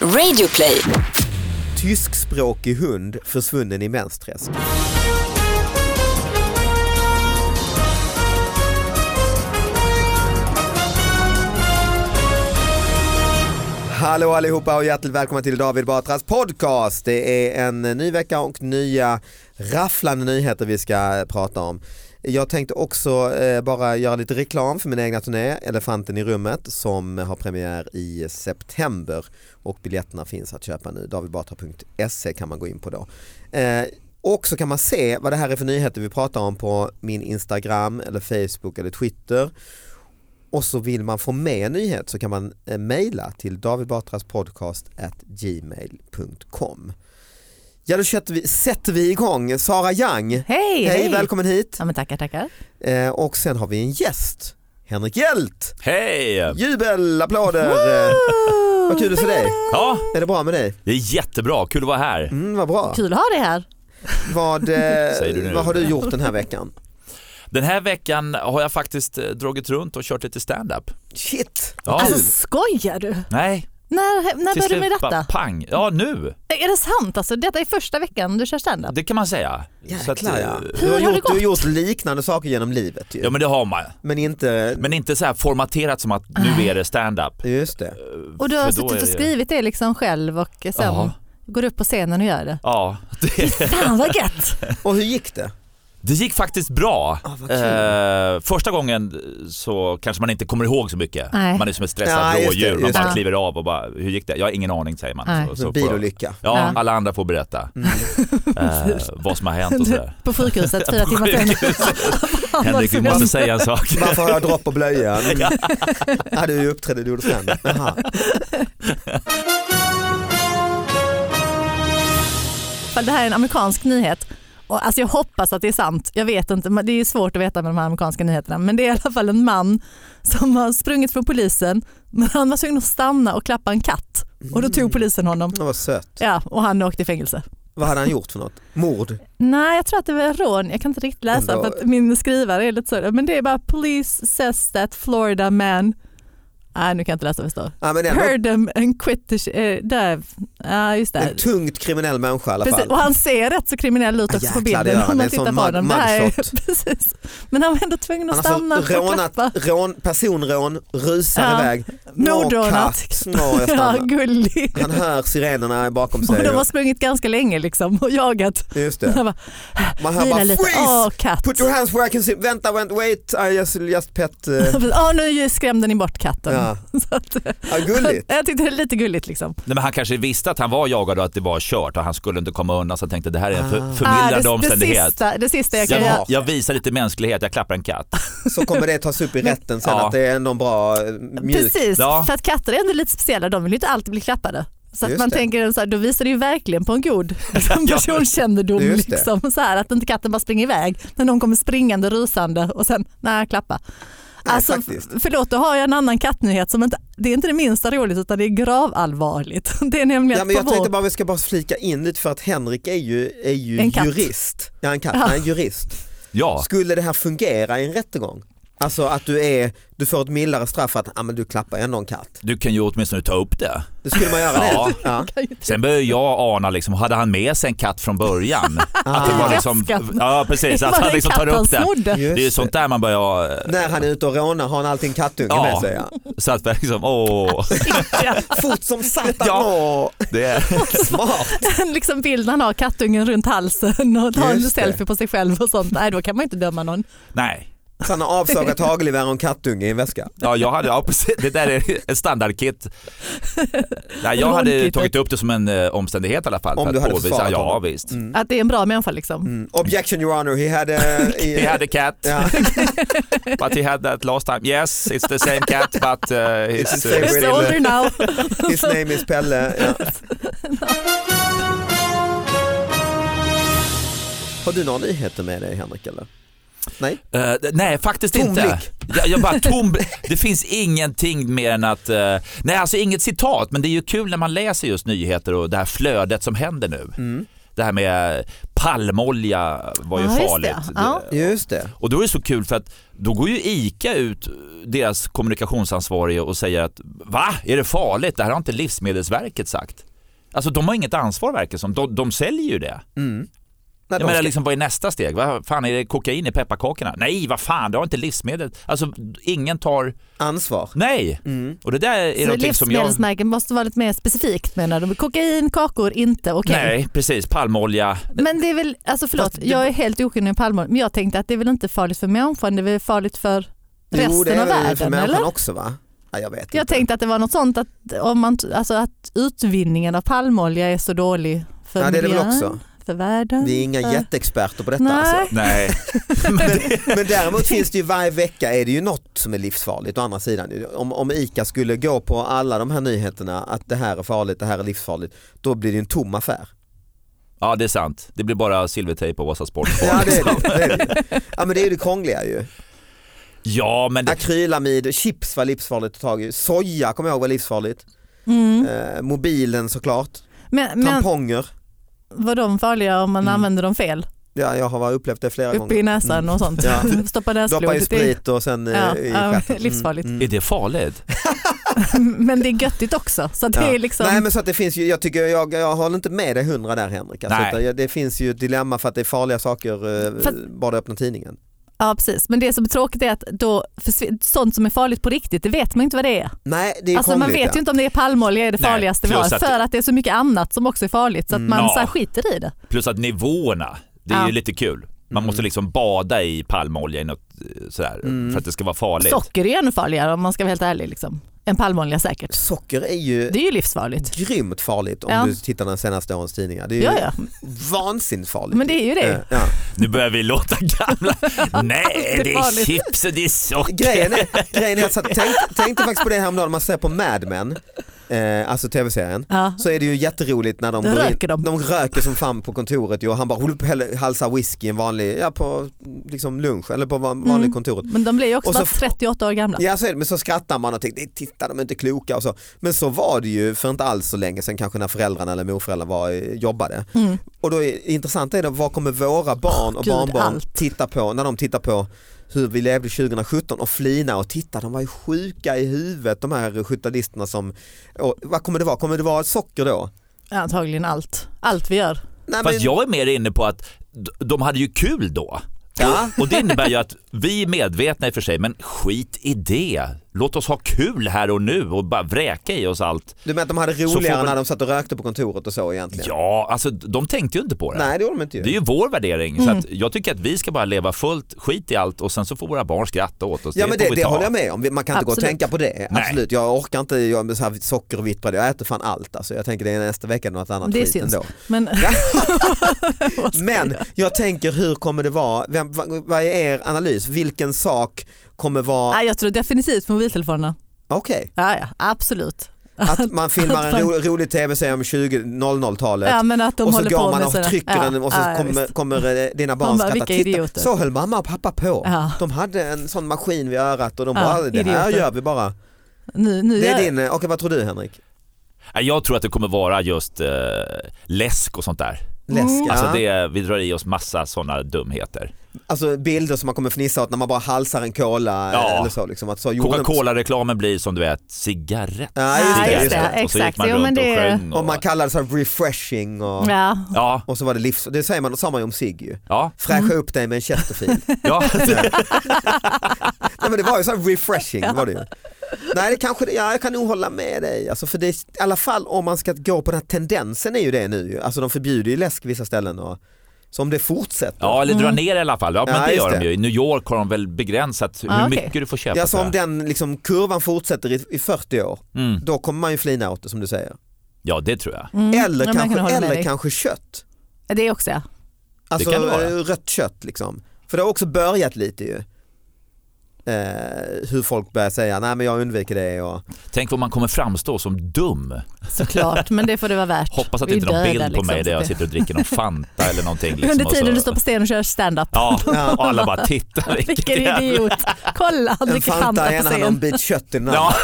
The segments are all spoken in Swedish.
Radioplay. Tyskspråkig hund försvunnen i mensträsk. Hallå allihopa och hjärtligt välkomna till David Batras podcast. Det är en ny vecka och nya rafflande nyheter vi ska prata om. Jag tänkte också eh, bara göra lite reklam för min egna turné Elefanten i rummet som har premiär i september och biljetterna finns att köpa nu. davidbatra.se kan man gå in på då. Eh, och så kan man se vad det här är för nyheter vi pratar om på min Instagram eller Facebook eller Twitter. Och så vill man få med en nyhet så kan man eh, mejla till davidbatraspodcast@gmail.com. Ja då sätter vi, sätter vi igång. Sara Young, Hej, hej, hej. välkommen hit. Ja men tackar, tackar. Eh, och sen har vi en gäst, Henrik Hjelt. Hej! Jubel, applåder. Vad kul att se dig. Ja, Är det bra med dig? det är jättebra, kul att vara här. Mm, vad bra. Kul att ha dig här. Vad, eh, vad har du gjort den här veckan? Den här veckan har jag faktiskt eh, dragit runt och kört lite stand-up. Shit, Ja. Alltså skojar du? Nej, När, när började du med slut bara detta? pang. Ja, nu. Är det sant? Alltså, detta är första veckan du kör standup? Det kan man säga. Så att, jäklar ja. eh, Du har, Hur har det gjort, du har gått? gjort liknande saker genom livet ju. Ja, men det har man. Men inte, Men inte så här formaterat som att nu är det stand-up. just det. Och du har suttit och det- skrivit det liksom själv och sen Ja. går upp på scenen och gör det. Ja, det, Fan vad gött! Och hur gick det? Det gick faktiskt bra. Ah. Eh, första gången så kanske man inte kommer ihåg så mycket. Nej. Man är som ett stressat Ja, rådjur. Man bara det. kliver av och bara, hur gick det? Jag har ingen aning säger man. Nej. Så, Så bilolycka. Ja, Ja. alla andra får berätta eh, vad som har hänt och sådär. På sjukhuset fyra timmar sen. Henrik, vi måste säga en sak. Varför har jag dropp på blöjan? Mm. ja, du uppträdde, du gjorde. För Det här är en amerikansk nyhet. Och alltså jag hoppas att det är sant. Jag vet inte, det är svårt att veta med de här amerikanska nyheterna. Men det är i alla fall en man som har sprungit från polisen men han var tvungen att stanna och klappa en katt. Och då tog polisen honom. Det var sött. Ja, och han åkte i fängelse. Vad hade han gjort för något? Mord? Nej, jag tror att det var rån. Jag kan inte riktigt läsa Ändå- för att min skrivare är lite så. Men det är bara “Police says that Florida man” Nej, nu kan jag inte läsa vad det står. Ja, men ändå Heard them and quit the eh, där. Ja, just det. en tungt kriminell människa i alla Precis, fall. och han ser rätt så kriminell ut Ja, också på jäklar, det bilden om man tittar på den. Precis. Men han var ändå tvungen att Han har stanna alltså och rånat, klappa. rån, personrån, rusar Ja. iväg. Mordrånat. Jag Ja, gullig. Han hör sirenerna bakom Och sig. de har sprungit ganska länge liksom och jagat. Just det. Bara, Man hör bara lite. freeze! Katt. Put your hands where I can see. Vänta, wait, I just, just pet. Uh, Åh, nu skrämde ni bort katten. ja. Så att, ja, gulligt. jag tyckte det är lite gulligt liksom. Nej, men han kanske visste att han var jagad och att det var kört och han skulle inte komma undan så han tänkte det här är en för, Ah. Ah, förmildrande det, det, omständighet. sista, det sista jag kan. Jag, jag visar lite mänsklighet, jag klappar en katt. Så kommer det tas upp i rätten sen Ja. att det är ändå bra eh, mjuk. Precis, Ja. för att katter är ändå lite speciella. De vill ju inte alltid bli klappade. Så att Just man det. tänker så här, då visar det ju verkligen på en god liksom, Ja. personkännedom. Det. Liksom, så här, att inte katten bara springer iväg när någon kommer springande rusande och sen, nej klappa. Alltså, faktiskt. förlåt, då har jag en annan kattnyhet som inte, det är inte det minsta roligt utan det är gravallvarligt. Det är nämligen Ja, men jag tänkte vår, bara vi ska bara flika in lite för att Henrik är ju, är ju En katt. jurist. Ja, en katt, Ja. nej, en jurist. Ja, Skulle det här fungera i en rättegång? Alltså att du, är, du får ett mildare straff för att ah, men du klappar ändå en katt. du kan ju åtminstone ta upp det. Det skulle man göra Ja. det? Ja. Sen börjar jag ana, liksom, hade han med sig en katt från början? att det var liksom, ja precis, att han det liksom tar upp det. Just Det är ju sånt där man börjar, När han är ute och rånar har han alltid en kattunge Ja. med sig. Ja. så att liksom, åh. Fort som satan! Ja. Åh, det är, smart! En liksom bild när han har kattungen runt halsen och tar en selfie på sig själv och sånt. Nej, då kan man inte döma någon. nej. Så han har avsågat hagelgevär och en kattunge i en väska. Ja, jag hade, ja, precis, det där är ett standardkit. Nej, jag hade tagit upp det som en eh, omständighet i alla fall. Om för du att hade påvisa, försvarat Ja, honom. visst. Mm. Att det är en bra människa liksom. Mm. Objection your honor, he had a... He had a cat, Ja. but he had that last time. Yes, it's the same cat, but uh, It's it's, the same uh, Just older now. His name is Pelle. Ja. Har du några nyheter med dig Henrik eller? Nej? Eh, nej, faktiskt Tom inte. blick. Jag, jag bara tom, det finns ingenting mer än att, eh, nej alltså inget citat, men det är ju kul när man läser just nyheter och det här flödet som händer nu. Mm. Det här med palmolja var ju Ja, just farligt. det. Ja. Just det. Och då är det så kul för att då går ju ICA ut, deras kommunikationsansvarige och säger att va, är det farligt? Det här har inte Livsmedelsverket sagt. Alltså de har inget ansvar verkar som, de, de säljer ju det. Mm. Nej, Jag menar ska- liksom vad är nästa steg? Vad fan är det kokain i pepparkakorna? Nej, vad fan, det har inte livsmedel. Alltså ingen tar, Ansvar. nej. Mm. Och det där är Så som jag... livsmedelsmärken måste vara lite mer specifikt menar du? Kokain, kakor, inte okej. Nej, precis. Palmolja. Men det är väl, alltså förlåt, Fast det- jag är helt okunnig om palmolja, men jag tänkte att det är väl inte farligt för människan, det är väl farligt för resten Jo, det är av väl för världen människan eller? också va? Ja, jag vet Jag inte. tänkte att det var något sånt att, om man, alltså att utvinningen av palmolja är så dålig för Ja, det är det väl miljön, också. För världen. Vi är inga för... jätteexperter på detta. Nej. Alltså. Nej. Men däremot finns det ju varje vecka är det ju något som är livsfarligt å andra sidan. Om, om ICA skulle gå på alla de här nyheterna att det här är farligt, det här är livsfarligt, då blir det en tom affär. Ja, det är sant. Det blir bara silvertejp och Vasa Sport. Ja det är det. det, är det. Ja men det är ju det krångliga ju. Ja, men det, Akrylamid, chips var livsfarligt att ta tag i, soja kommer jag ihåg var livsfarligt, Mm. eh, mobilen såklart, Men, men tamponger. Var de farliga om man Mm. använder dem fel? Ja, jag har upplevt det flera Uppe gånger. i näsan Mm. och sånt? Ja. Stoppa Doppa i näsblodet i. sprit och sen eh, Ja, i ja, stjärten. livsfarligt. Mm, är mm. det farligt? Men det är göttigt också. Så det Ja. är liksom... Nej men så att det finns ju, jag tycker jag, jag håller inte med dig hundra där Henrik. Alltså, jag- det finns ju ett dilemma för att det är farliga saker eh, För att- bara du öppnar tidningen. Ja precis, men det som är tråkigt är att då sånt som är farligt på riktigt, det vet man inte vad det är. Nej det är Alltså man vet ju inte om det är palmolja är det Nej, farligaste vi har, att- för att det är så mycket annat som också är farligt så att Mm. man Ja. så här skiter i det. Plus att nivåerna, det är Ja. ju lite kul. Man Mm. måste liksom bada i palmolja i något eh, sådär Mm. för att det ska vara farligt. Socker är ännu farligare om man ska vara helt ärlig. Liksom. Än palmolja säkert. Socker är ju Det är ju livsfarligt. grymt farligt om Ja. du tittar den senaste årens tidningar. Det är ju Ja, ja. vansinnigt farligt. Men det är ju det. Ja. Nu börjar vi låta gamla. Nej, Det är chips och det är socker. Grejen är, grejen är att så, tänk, tänkte faktiskt på det häromdagen, man ser på Mad Men, eh, alltså tv-serien, Ja. så är det ju jätteroligt när de, går in, röker de. de röker som fan på kontoret och han bara håller halsar whisky en vanlig, ja på liksom lunch eller på van- vanlig Mm. kontoret. Men de blir ju också Och så bara f- 38 år gamla. Ja så är det, men så skrattar man och tänker, "Nej, titta de är inte kloka och så. Men så var det ju för inte alls så länge sedan kanske när föräldrarna eller morföräldrarna var, eh, jobbade. Mm. Och då är intressant är det, vad kommer våra barn och Gud, barnbarn titta på när de tittar på hur vi levde 2017 och flina och titta, de var ju sjuka i huvudet de här 70-talisterna som, och, vad kommer det vara? Kommer det vara socker då? Antagligen allt. Allt vi gör. Nej, Fast jag är mer inne på att de hade ju kul då. Ja. Och det innebär ju att vi är medvetna i och för sig, men skit i det. Låt oss ha kul här och nu och bara vräka i oss allt. Du menar att de hade roligare väl- när de satt och rökte på kontoret och så egentligen? Ja, alltså de tänkte ju inte på det. Nej det gjorde de inte ju. Det är ju vår värdering. Mm. Så att jag tycker att vi ska bara leva fullt, skit i allt och sen så får våra barn skratta åt oss. Ja men det, vi det ta. håller jag med om, man kan inte gå och Absolut. tänka på det. Nej. Absolut, jag orkar inte jag med så här socker och vitt bröd, jag äter fan allt alltså. Jag tänker det är nästa vecka något annat Det skit syns. ändå. Men, Men jag? tänker hur kommer det vara, Vem, vad, vad är er analys, vilken sak kommer vara, Nej, jag tror definitivt mobiltelefonerna. okej, Ja, ja, absolut. att man filmar en ro, rolig tv-serie om 2000-talet Ja, och så går man och trycker ja, den och så ja, kommer, kommer eh, dina barn skratta, titta, idioter." så höll mamma och pappa på. Ja. De hade en sån maskin vid örat och de Ja, bara, det här idioter. gör vi bara. Nu, nu Det är gör- din, eh, okej vad tror du Henrik? Jag tror att det kommer vara just eh, läsk och sånt där. Läsk, ja. Alltså det, vi drar i oss massa sådana dumheter. Alltså bilder som man kommer fnissa åt när man bara halsar en cola Ja. eller så. Liksom, att så Coca-Cola-reklamen blir som du vet cigarett. Ja, just det, just det. Och så gick man Jo, runt det- och sjöng. Och, Och man kallar det så här refreshing och, Ja, ja, och så var det livs... Det säger man, sa man ju om cigg ju. ja, Fräscha Mm. upp dig med en Chesterfield. ja. Nej men det var ju så här refreshing var det ju. Nej det kanske, det- ja, jag kan nog hålla med dig. Alltså för det, i alla fall om man ska gå på den här tendensen är ju det nu. Alltså de förbjuder ju läsk vissa ställen och så om det fortsätter. ja, eller dra ner i alla fall. Ja, men Ja, det gör de det. ju. I New York har de väl begränsat hur Ah, mycket du får köpa. Ja, så om den liksom, kurvan fortsätter i, i 40 år, mm. då kommer man ju flina åt det som du säger. Ja, det tror jag. Mm. Eller, Ja, kan kanske, med eller kanske kött. Det också ja. Alltså kan det vara. eh, rött kött liksom. För det har också börjat lite ju. Eh, hur folk börjar säga nej men jag undviker det. Och, Tänk vad man kommer framstå som dum. Såklart, men det får det vara värt. Hoppas att det inte är någon bild på liksom, mig där jag sitter och dricker någon Fanta eller någonting. Liksom, Under tiden så- du står på scen och kör stand-up. Ja, och alla bara tittar. Vilken idiot. Kolla, han dricker Fanta Fanta i ena handen och en bit kött i den andra.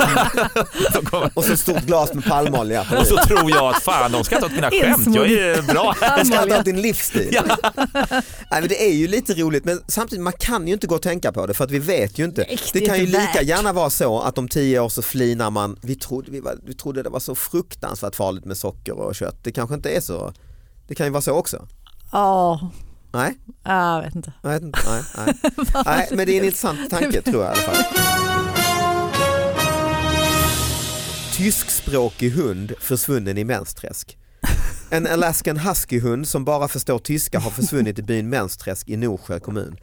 Ja. Och så ett stort glas med palmolja. Och så tror jag att fan de ska ta mina skämt, jag är bra. Jag ska ta din livsstil. Nej, men det är ju lite roligt men samtidigt man kan ju inte gå och tänka på det för att vi vet ju inte. Nej, Det kan ju lika värt. gärna vara så att om tio år så flinar man, vi trodde, vi, var, vi trodde det var så fruktansvärt farligt med socker och kött. Det kanske inte är så. Det kan ju vara så också. Ja, Nej, jag vet inte. jag vet inte. Nej, nej. nej, men det är en intressant tanke tror jag i alla fall. Tyskspråkig hund försvunnen i Mensträsk. En Alaskan huskyhund som bara förstår tyska har försvunnit i byn Mensträsk i Norsjö kommun.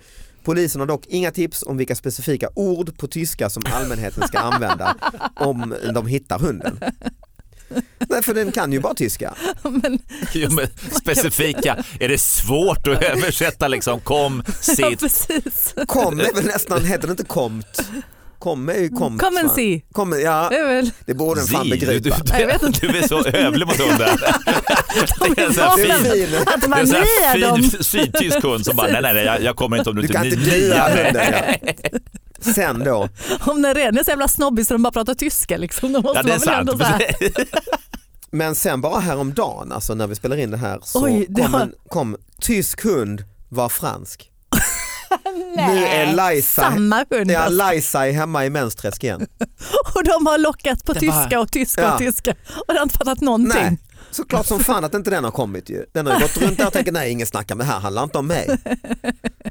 Polisen har dock inga tips om vilka specifika ord på tyska som allmänheten ska använda om de hittar hunden. Nej, för den kan ju bara tyska. Jo, men specifika, är det svårt att översätta liksom kom, Ja, sitt? precis. Kom är väl nästan, heter det inte komt? Kom är ju komt. Come and see. Kom, ja, Det är väl... det borde den fan Zi, du, du, begripa. Du är så övlig mot hunden. Det är en sån här fin, fin. Att det är fin sydtysk hund som bara nej nej nej jag, jag kommer inte om du, Du kan inte ni- dia nia- hunden. Ja. Sen då, Om den redan är så jävla snobbig så de bara pratar tyska liksom, då måste Ja det är man väl men sen bara häromdagen, alltså när vi spelar in det här, så Oj, det kom, har- en, kom tysk hund var fransk. Nej, Nu är Liza, samma hund ja, alltså. Liza är hemma i Mensträsk igen. Och de har lockat på Det tyska var- och tyska Ja. och tyska och de har inte fattat någonting. Nej, såklart som fan att inte den har kommit ju. Den har ju gått runt där och tänkt nej ingen snackar med det här handlar inte om mig.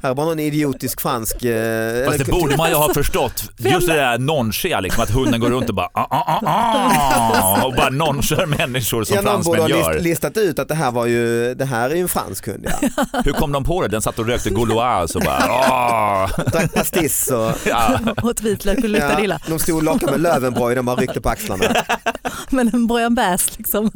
Här är bara någon idiotisk fransk... Eh, Fast det eller- borde man ju ha förstått. Just det där nonchea, liksom, att hunden går runt och bara ah, ah, ah, ah, och bara nonchar människor som Ja, någon borde fransmän ha list, gör. listat ut att det här var ju, det här är ju en fransk hund ja. Hur kom de på det? Den satt och rökte Gauloise och bara ah. Drack pastis och ja. Åt vitlök och luktade ja, illa. de stod och lockade med Löwenbräu, de bara ryckte på axlarna. Men en Bojan Bass liksom,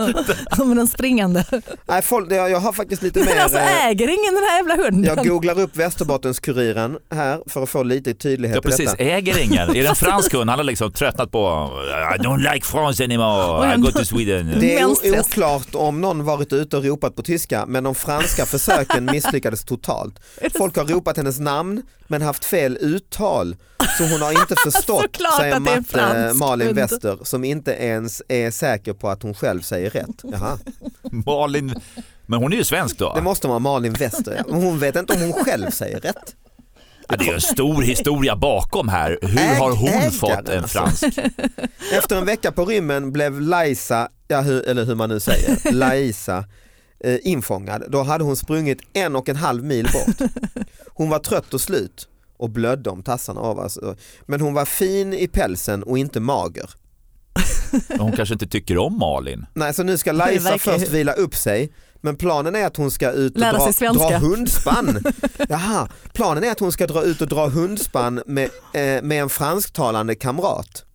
med den springande. Nej, folk, jag, jag har faktiskt lite Men mer, alltså eh, äger ingen den här jävla hunden? jag googlar upp Västerbottens-Kuriren här för att få lite tydlighet Ja precis, detta. äger ingen. Är det en fransk hund? Han har liksom tröttnat på I don't like France anymore, I go to Sweden. Det är oklart om någon varit ute och ropat på tyska men de franska försöken misslyckades totalt. Folk har ropat hennes namn men haft fel uttal så hon har inte förstått säger att det är en matte fransk Malin. Wester som inte ens är säker på att hon själv säger rätt. Jaha. Malin, men hon är ju svensk då. Det måste vara Malin Wester, ja. hon vet inte om hon själv säger rätt. Ja, det är en stor historia bakom här. Hur Äg- har hon ägaren, fått en alltså. fransk? Efter en vecka på rymmen blev Laisa, ja, hur, eller hur man nu säger, Laisa eh, infångad. Då hade hon sprungit en och en halv mil bort. Hon var trött och slut och blödde om tassarna av. Alltså. Men hon var fin i pälsen och inte mager. Hon kanske inte tycker om Malin. Nej, så nu ska ju- först vila upp sig. Men planen är att hon ska ut och Lära dra, dra hundspann. Jaha, planen är att hon ska dra ut och dra hundspann med, eh, med en fransktalande kamrat.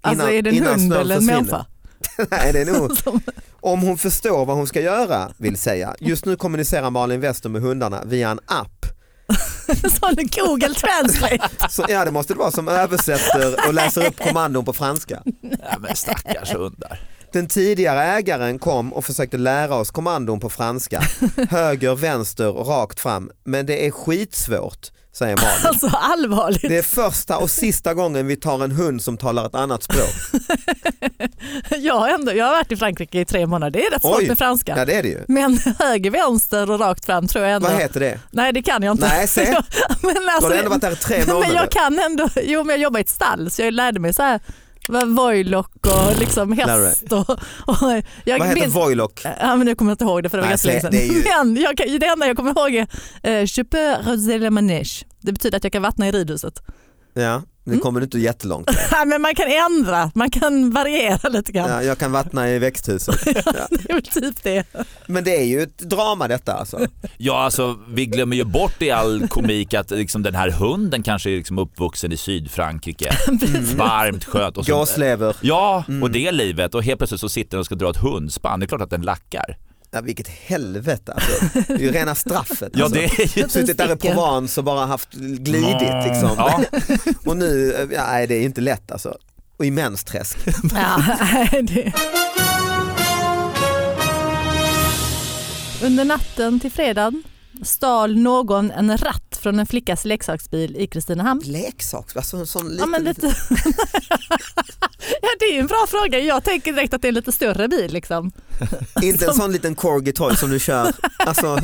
Alltså Innan- är det en hund eller en människa? Nej, det är nog Om hon förstår vad hon ska göra vill säga. Just nu kommunicerar Malin Wester med hundarna via en app. Sån Google Translate. Så, ja det måste det vara som översätter och läser upp kommandon på franska. Ja, men stackars hundar. Den tidigare ägaren kom och försökte lära oss kommandon på franska. Höger, vänster och rakt fram. Men det är skitsvårt säger Malin. Alltså allvarligt. Det är första och sista gången vi tar en hund som talar ett annat språk. Jag, har ändå, jag har varit i Frankrike i tre månader, det är rätt svårt med franska. Ja det är det ju. Men höger, vänster och rakt fram tror jag ändå. Vad heter det? Nej det kan jag inte. Nej, se. men Du alltså, har ändå varit där i tre men månader. jag kan ändå, jo men jag jobbar i ett stall så jag lärde mig så här vad Voilock och liksom häst och, och jag Vad heter Voilock? Ja, men jag kommer inte ihåg det för det var ganska länge se, sedan. ju- Men jag det enda jag kommer ihåg är eh, Je peux manège. Det betyder att jag kan vattna i ridhuset. Ja, det Mm. kommer du inte jättelångt. Nej, men man kan ändra, man kan variera lite grann. Ja, jag kan vattna i växthuset. Ja. Det är väl typ det. Men det är ju ett drama detta alltså. Ja, alltså vi glömmer ju bort i all komik att liksom, den här hunden kanske är liksom uppvuxen i Sydfrankrike. Varmt, skönt. Och Gåslever. ja, Mm. och det livet och helt plötsligt så sitter den och ska dra ett hundspann. Det är klart att den lackar. Ja, vilket helvete alltså. Det är ju rena straffet. Ja, alltså. det är ju... Suttit där i. Provence och bara haft glidit liksom. Ja, Och nu, ja, nej det är inte lätt alltså. Och i mensträsk. Ja, det. Under natten till fredagen stal någon en ratt från en flickas leksaksbil i Kristinehamn. Leksaks, alltså sån Ja, liten... men lite... ja, det är en bra fråga. Jag tänker direkt att det är en lite större bil. Liksom. Inte en sån liten corgi toy som du kör. Alltså,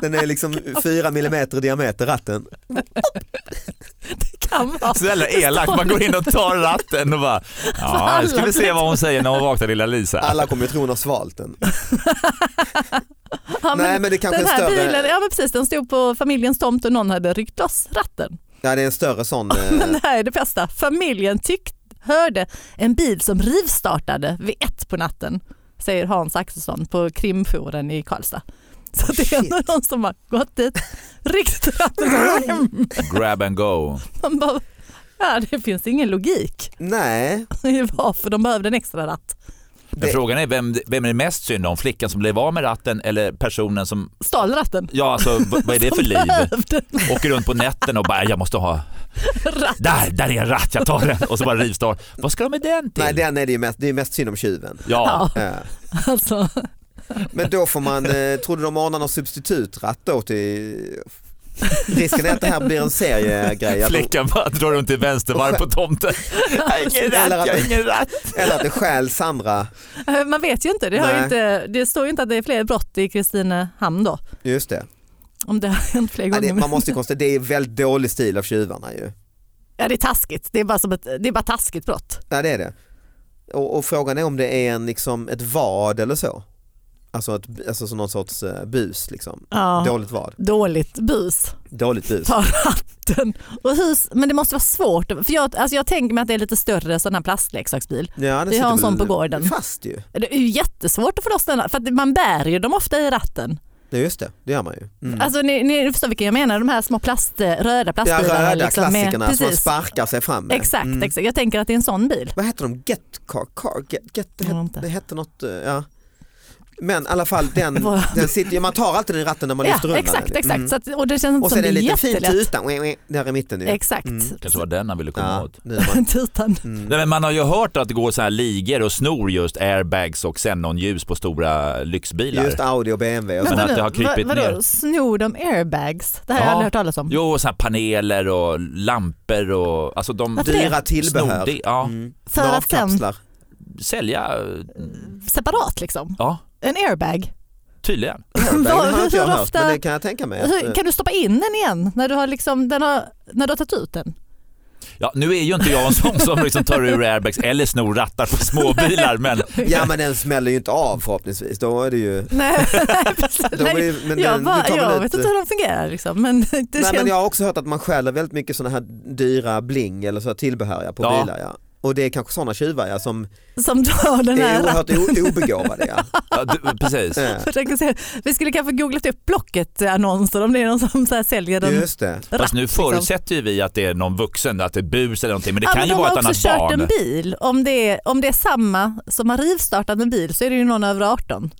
den är liksom fyra millimeter i diameter ratten. Det kan vara. så jävla elakt. Man går in och tar ratten och bara, ja, nu ska vi se vad hon säger när hon vaknar lilla Lisa. Alla kommer ju tro hon har svalt den. Ja, Nej men det kanske den är en här större, bilen, ja men precis, den stod på familjens tomt och någon hade ryckt loss ratten. ja, det är en större sån. eh, Men det här är det bästa. Familjen tyck, hörde en bil som rivstartade vid ett på natten, säger Hans Axelsson på krimfouren i Karlstad. Så det är ändå någon som har gått dit, ryckt ratten. Grab and go. Man bara, ja, det finns ingen logik Nej, i varför de behövde en extra ratt. Men Det- frågan är vem, vem är det mest synd om? Flickan som blev av med ratten eller personen som, Stal ratten. ja alltså vad är det för liv? Åker runt på nätten och bara jag måste ha, ratt. där, där är en ratt, jag tar den och så bara rivstart. Vad ska de med den till? nej den är det ju mest, det är mest synd om tjuven. Ja, Ja, alltså, Men då får man, eh, tror du de ordnar någon substitutratt då till Risken är att det här blir en seriegrej. flickan bara drar runt i vänstervarv på tomten. Jag har ingen Eller att-. Eller att det stjäls andra, man vet ju inte. Det, har inte. det står ju inte att det är fler brott i Kristinehamn då. just det. Om det har hänt fler Ja, gånger. det man måste konstatera, det är väldigt dålig stil av tjuvarna ju. Ja det är taskigt. Det är bara, som ett, det är bara taskigt brott. Ja det är det. Och, och frågan är om det är en, liksom, ett vad eller så. Alltså, ett, alltså som någon sorts eh, bus liksom. Ja. Dåligt vad. Dåligt bus. Dåligt bus. Ta ratten. Och hus, men det måste vara svårt. För jag, alltså jag tänker mig att det är lite större sån här plastleksaksbil. Ja, Vi har en sån på gården. Fast ju. Det är ju jättesvårt att få loss den. För man bär ju dem ofta i ratten. Ja just det, det gör man ju. Mm. Alltså ni, ni förstår vilka jag menar, de här små plast, röda Ja, plastbilarna. röda liksom, med- klassikerna som man sparkar sig fram med. Exakt, Mm. exakt, jag tänker att det är en sån bil. Vad heter de? Get car? car get, get, det, het, det hette något, eh, ja. Men i alla fall den, den sitter, man tar alltid den i ratten när man Ja, lyfter undan exakt, den. exakt. Mm. Så att, och det känns inte Och som sen det är det en liten fin tuta där i mitten ju. Exakt. Mm. Kanske var den han ville komma Ja, åt. man, Tutan. mm. Nej, men man har ju hört att det går så här ligor och snor just airbags och xenonljus på stora lyxbilar. Just Audi och BMW och Men så. Men att det har krypit vad- vadå, ner. Snor de airbags? Det här har Ja. jag aldrig hört talas om. Jo, så här paneler och lampor och alltså de Varför det? Dyra tillbehör. snor det, ja, Mm. För att sen sälja, separat liksom. ja En airbag. tydligen. Airbag har Hur inte jag hört ofta- men det kan jag tänka mig. Hur, eh, kan du stoppa in den igen när du har, liksom, den har, när du har tagit ut den? Ja, nu är ju inte jag en sån som liksom tar ur airbags eller snor rattar på småbilar men Ja men den smäller ju inte av förhoppningsvis. Då är det ju... Nej, är nej, det, men jag den, bara, jag ut- vet inte hur de fungerar liksom, men det Nej, känns men jag har också hört att man stjäler väldigt mycket sådana här dyra bling eller så tillbehör på Ja. bilar. Ja. Och det är kanske sådana tjuvar ja, som som tar den är här oerhört o- obegåvade. Ja. ja, du, precis. Ja. Vi skulle kanske googlat upp Blocket-annonser om det är någon som så här säljer den. Just det. Fast nu liksom. förutsätter ju vi att det är någon vuxen, att det är bus eller någonting men det Ja, kan men ju de vara har ett också annat kört barn. en bil. Om det, är, om det är samma som har rivstartat en bil så är det ju någon över 18.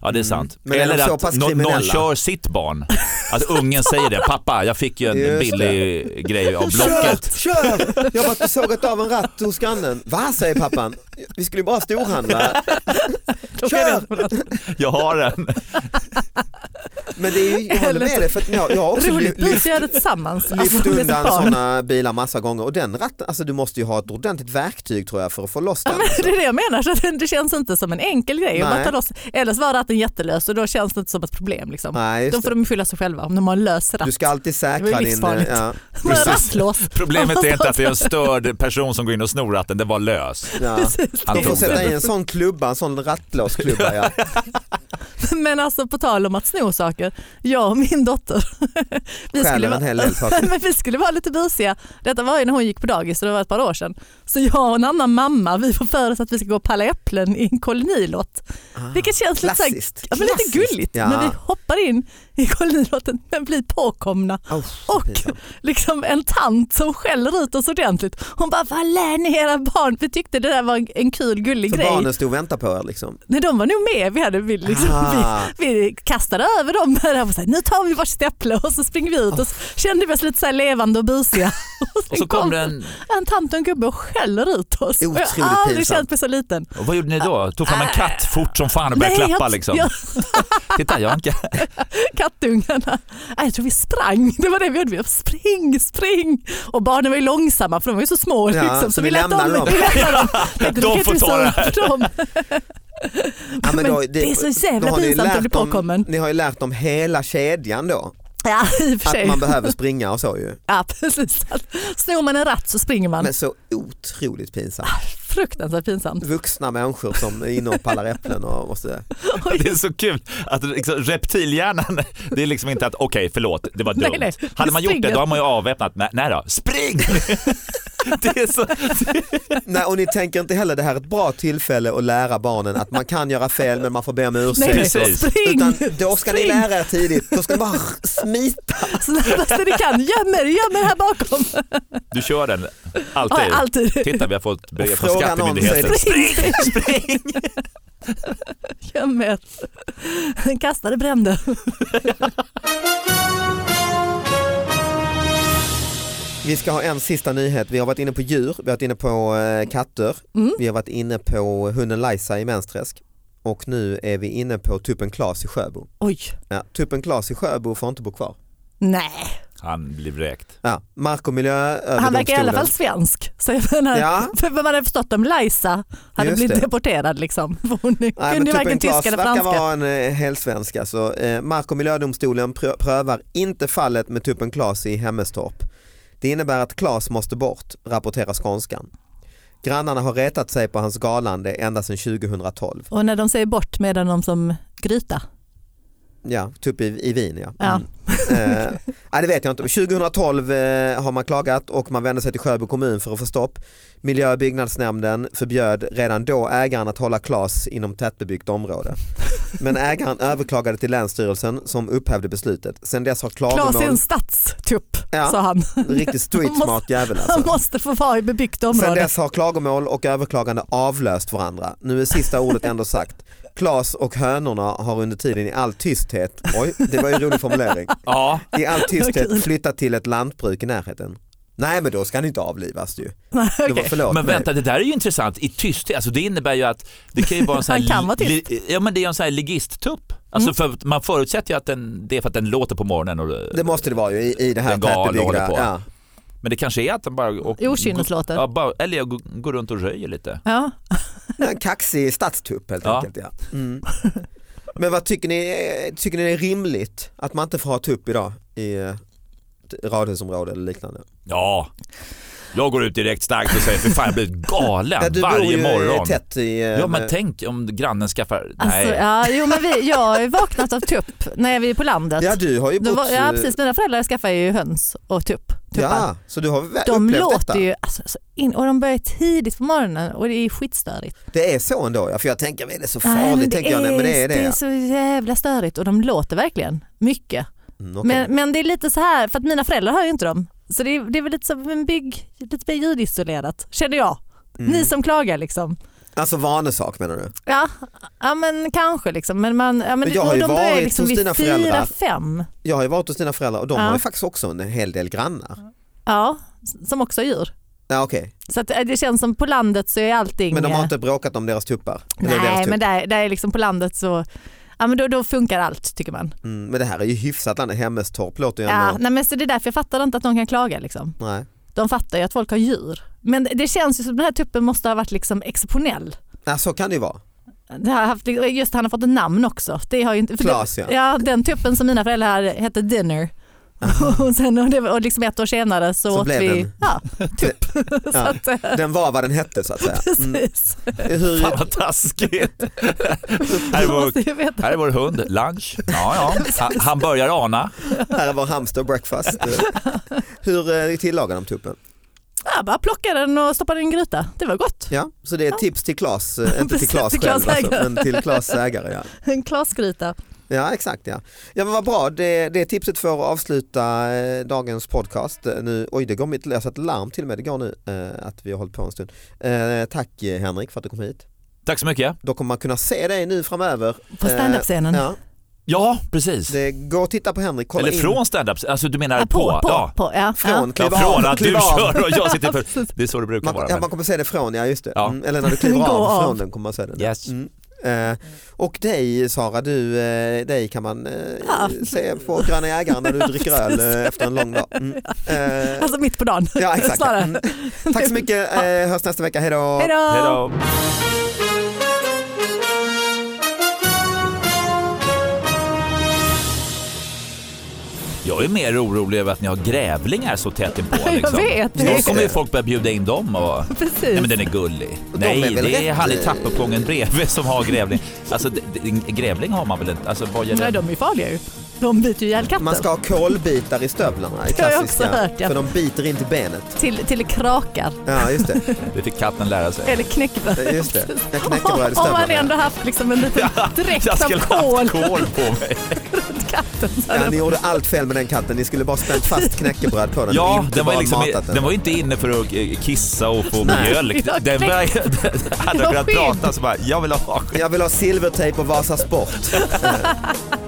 Ja det är Mm. sant. De Eller att någon kriminella? kör sitt barn. Att ungen säger det, pappa jag fick ju en Just billig grej av Kör, Blocket. kör! Jag har sågat av en ratt hos grannen. Va säger pappan? Vi skulle ju bara storhandla. Kör! det- Jag har en. Men det är ju, jag håller med dig för jag, jag har också Roligt ly- bus att göra det tillsammans. lyft Alltså, det är undan sådana bilar massa gånger och den ratten, alltså du måste ju ha ett ordentligt verktyg tror jag för att få loss Ja, den. men det är det jag menar, så det känns inte som en enkel grej. att ta loss. Eller så var ratten jättelös och då känns det inte som ett problem. Liksom. Nej, Då får det. de skylla sig själva om de har en lös ratt. Du ska alltid Det säkra din... livsfarligt. Ja, rattlås. Problemet är inte att det är en störd person som går in och snor ratten, det var lös. ja. Du får sätta i en sån klubba, en sån rattlåsklubba. Ja. Men alltså på tal om att sno saker, jag och min dotter, vi Stjäler skulle, en vara, hel del saker. men vi skulle vara lite busiga. Detta var ju när hon gick på dagis, så det var ett par år sedan. Så jag och en annan mamma, vi får för oss att vi ska gå och palla äpplen i en kolonilott. Vilket känns lite, så här, ja, men lite gulligt. Ja. Men vi hoppar in i kolonilotten men blir påkomna. Oh, så Och pinsamt. liksom en tant som skäller ut oss ordentligt. Hon bara, vad lär ni era barn? Vi tyckte det där var en kul gullig För grej. barnen stod och väntade på er liksom. Nej, de var nog med. Vi, hade, vi, liksom, Ah. vi, vi kastade över dem där och sa, nu tar vi varsitt äpple och så springer vi ut och så kände vi oss lite så här levande och busiga. Och sen så kom det en, en tant och en gubbe och skäller ut oss. Otroligt jag har aldrig pinsamt. känt mig så liten. och vad gjorde ni då? Tog fram en katt fort som fan och började Nej, klappa jag- liksom? jag- Titta jag har en katt. kattungarna. Nej, Jag tror vi sprang, det var det vi gjorde. Vi spring, spring. Och barnen var ju långsamma för de var ju så små. Ja, liksom, så vi lät lämnade dem. Vi lämnade dem. Tänkte, De får vi ta det dem. Ja, men då- det är så jävla pinsamt att bli dem- påkommen. Ni har ju lärt dem hela kedjan då. Ja, i och för sig. Att man behöver springa och så ju. Ja, precis. Snor man en ratt så springer man. Men så otroligt pinsamt. Fruktansvärt pinsamt. Vuxna människor som är inne och pallar äpplen och måste... Det är så kul att liksom, reptilhjärnan, det är liksom inte att okej förlåt, det var dumt. Nej, nej, Hade man gjort det då har man ju avväpnat, nej, nej då, spring! det är så, Nej, och ni tänker inte heller det här är ett bra tillfälle att lära barnen att man kan göra fel men man får be om Nej, ursäkt. Precis. spring! Utan då ska ni Spring! lära er tidigt, då ska ni bara smita. Snabbaste ni kan. Göm er, göm er här bakom. du kör den alltid. Ja, alltid. Titta vi har fått brev från Skattemyndigheten. det- Spring, spring. Göm er. Kastade brände. Vi ska ha en sista nyhet. Vi har varit inne på djur, vi har varit inne på eh, katter, Mm. vi har varit inne på hunden Lajsa i Mensträsk och nu är vi inne på tuppen Klas i Sjöbo. Oj. Ja, tuppen Klas i Sjöbo får inte bo kvar. Nej, Han blir vräkt. Ja, mark och miljööverdomstolen. han verkar i alla fall svensk. Så jag menar, Ja. För man hade förstått om Liza hade Just blivit det. deporterad. Liksom. För Hon Nej, kunde varken tuppen Klas tyska eller verkar franska. vara en eh, helsvensk. Alltså. Eh, mark och miljödomstolen prö- prövar inte fallet med tuppen Klas i Hemmestorp. Det innebär att Klas måste bort, rapporterar Skånskan. Grannarna har retat sig på hans galande ända sedan 2012. Och när de säger bort medan de som gryta. Ja, tupp i, i Wien ja. Ja. Mm. Eh, det vet jag inte. 2012 eh, har man klagat och man vände sig till Sjöbo kommun för att få stopp. Miljö och byggnadsnämnden förbjöd redan då ägaren att hålla Klas inom tättbebyggt område. Men ägaren överklagade till Länsstyrelsen som upphävde beslutet. Sen dess har Klas är en klagomål, stadstupp Ja. sa han. riktigt street smart jävel Han alltså. måste få vara i bebyggt Sen område. dess har klagomål och överklagande avlöst varandra. Nu är sista ordet ändå sagt. Klas och hönorna har under tiden i all tysthet, oj det var ju en rolig formulering, Ja, i all tysthet flyttat till ett lantbruk i närheten. Nej men då ska han inte avlivas ju. Nej, var, okej. förlåt men mig. vänta det där är ju intressant i tysthet. Alltså det innebär ju att det kan ju vara en sån här, Han kan vara li- tyst. ja, men det är en sån här ligisttupp. Alltså för att man förutsätter ju att den, det är för att den låter på morgonen. Och, Det måste det vara ju i, i det här tätbebyggda. på. Ja. Men det kanske är att den bara... Och, Okynneslåter. Ja, bara, eller jag går, går runt och röjer lite. Ja. En kaxig stadstupp helt Ja. enkelt. Ja. Mm. Men vad tycker ni, tycker ni det är rimligt att man inte får ha tupp idag i eh, radhusområde eller liknande? Ja, jag går ut direkt starkt och säger för fan jag blir galen Ja, du bor varje ju morgon. tätt i... eh, Ja men med- tänk om grannen skaffar... Alltså, Nej. ja, jo, men vi, jag har ju vaknat av tupp när vi är på landet. Ja du har ju bott... var, ja precis, mina föräldrar skaffade ju höns och tupp. Tuppar. ja, så du har vä- De upplevt låter detta? ju, alltså, så in, och de börjar tidigt på morgonen och det är skitstörigt. Det är så ändå ja, för jag tänker är det så Nej, farligt? men tänker jag, nej, men det är det. det är ja. så jävla störigt och de låter verkligen mycket. Mm, okej. Men, men det är lite så här, för att mina föräldrar hör ju inte dem. Så det är, det är väl lite som en bygg, lite mer ljudisolerat, känner jag. Mm. Ni som klagar liksom. Alltså vanesak menar du? Ja, ja men kanske liksom. Men, man, ja, men, Men jag har ju de varit liksom hos dina fyra, föräldrar. fem. Jag har ju varit hos dina föräldrar och de Ja. har ju faktiskt också en hel del grannar. Ja, som också har djur. Ja, okej. Så eh, det känns som på landet så är allting... Men de har inte bråkat om deras tuppar? Eller deras Nej, tupp? men där, där är liksom på landet så... Ja, men då, då funkar allt tycker man. Mm, men det här är ju hyfsat land, Hemmestorp låter ju Ja, ändå... nej, men så det är därför jag fattar inte att de kan klaga. Liksom. Nej. De fattar ju att folk har djur. Men det känns ju som den här tuppen måste ha varit liksom exceptionell. Ja, så kan det ju vara. Det har haft, just han har fått ett namn också. Det har ju inte, Klas, ja. ja. Den tuppen som mina föräldrar hade hette Dinner. och, sen, och, det, och liksom ett år senare så, Så åt blev vi den- ja, tupp. så Ja. att, eh, Den var vad den hette så att säga. Mm. precis. Hur, Fan vad taskigt. här, är vår, här är vår hund, lunch. Ja, ja. Han, han börjar ana. här är vår hamster breakfast. Hur eh, tillagar de tuppen? Jag bara plockade den och stoppade den i en gryta. Det var gott. Ja, så det är ett tips till Klas, eh, inte till Klas själv alltså, men till Klas ägare. Ja. En glasgryta. Ja exakt ja. Ja men vad bra, det, det tipset för att avsluta eh, dagens podcast. Eh, Nu, oj det går mitt, jag satt larm till och med, det går nu eh, att vi har hållit på en stund. Eh, tack Henrik för att du kom hit. Tack så mycket. Då kommer man kunna se dig nu framöver. På standup-scenen. Ja, Ja, precis. det, gå och titta på Henrik, kolla Eller in. från stand-up, alltså du menar Ja, på? på, på, ja. på, ja. Från, ja. Från av, att du av. kör och jag sitter för... Det är så det brukar Man, vara. ja, man kommer se det från, ja just det. Ja. Mm, eller när du kliver av, av. från den kommer man se den. Yes. Mm. Eh, och dig Sara, du, eh, dig kan man eh, Ja. se på Gröna Jägaren när du dricker öl efter en lång dag. Mm. Alltså mitt på dagen. ja, exakt. Mm. Tack så mycket, hörs nästa vecka, hej då! Jag är mer orolig över att ni har grävlingar så tätt inpå. Jag Liksom. vet. Snart kommer ju folk börja bjuda in dem. Och... Precis. Nej men den är gullig. De Nej, är det är han i eh, trappuppgången bredvid som har grävling. Alltså grävling har man väl inte? Alltså vad gäller... Nej, de är farliga ju. De biter ju ihjäl katten. Man ska ha kolbitar i stövlarna, i Det har jag klassiska, också hört, ja. för de biter inte benet. till, till krakar. Ja just det, Det fick katten lära sig. Eller knäckebröd. just det. Jag knäckebröd i Har man stövlarna. ändå haft liksom en liten dräkt Jag av skulle kol haft kol på mig. Katten. Ja, ni gjorde allt fel med den katten, ni skulle bara spänt fast knäckebröd på den. Ja, den var, liksom, den. den var inte inne för att eh, kissa och få mjölk. Den var, hade jag kunnat prata så bara, jag vill ha Jag vill ha silvertejp och Vasa Sport.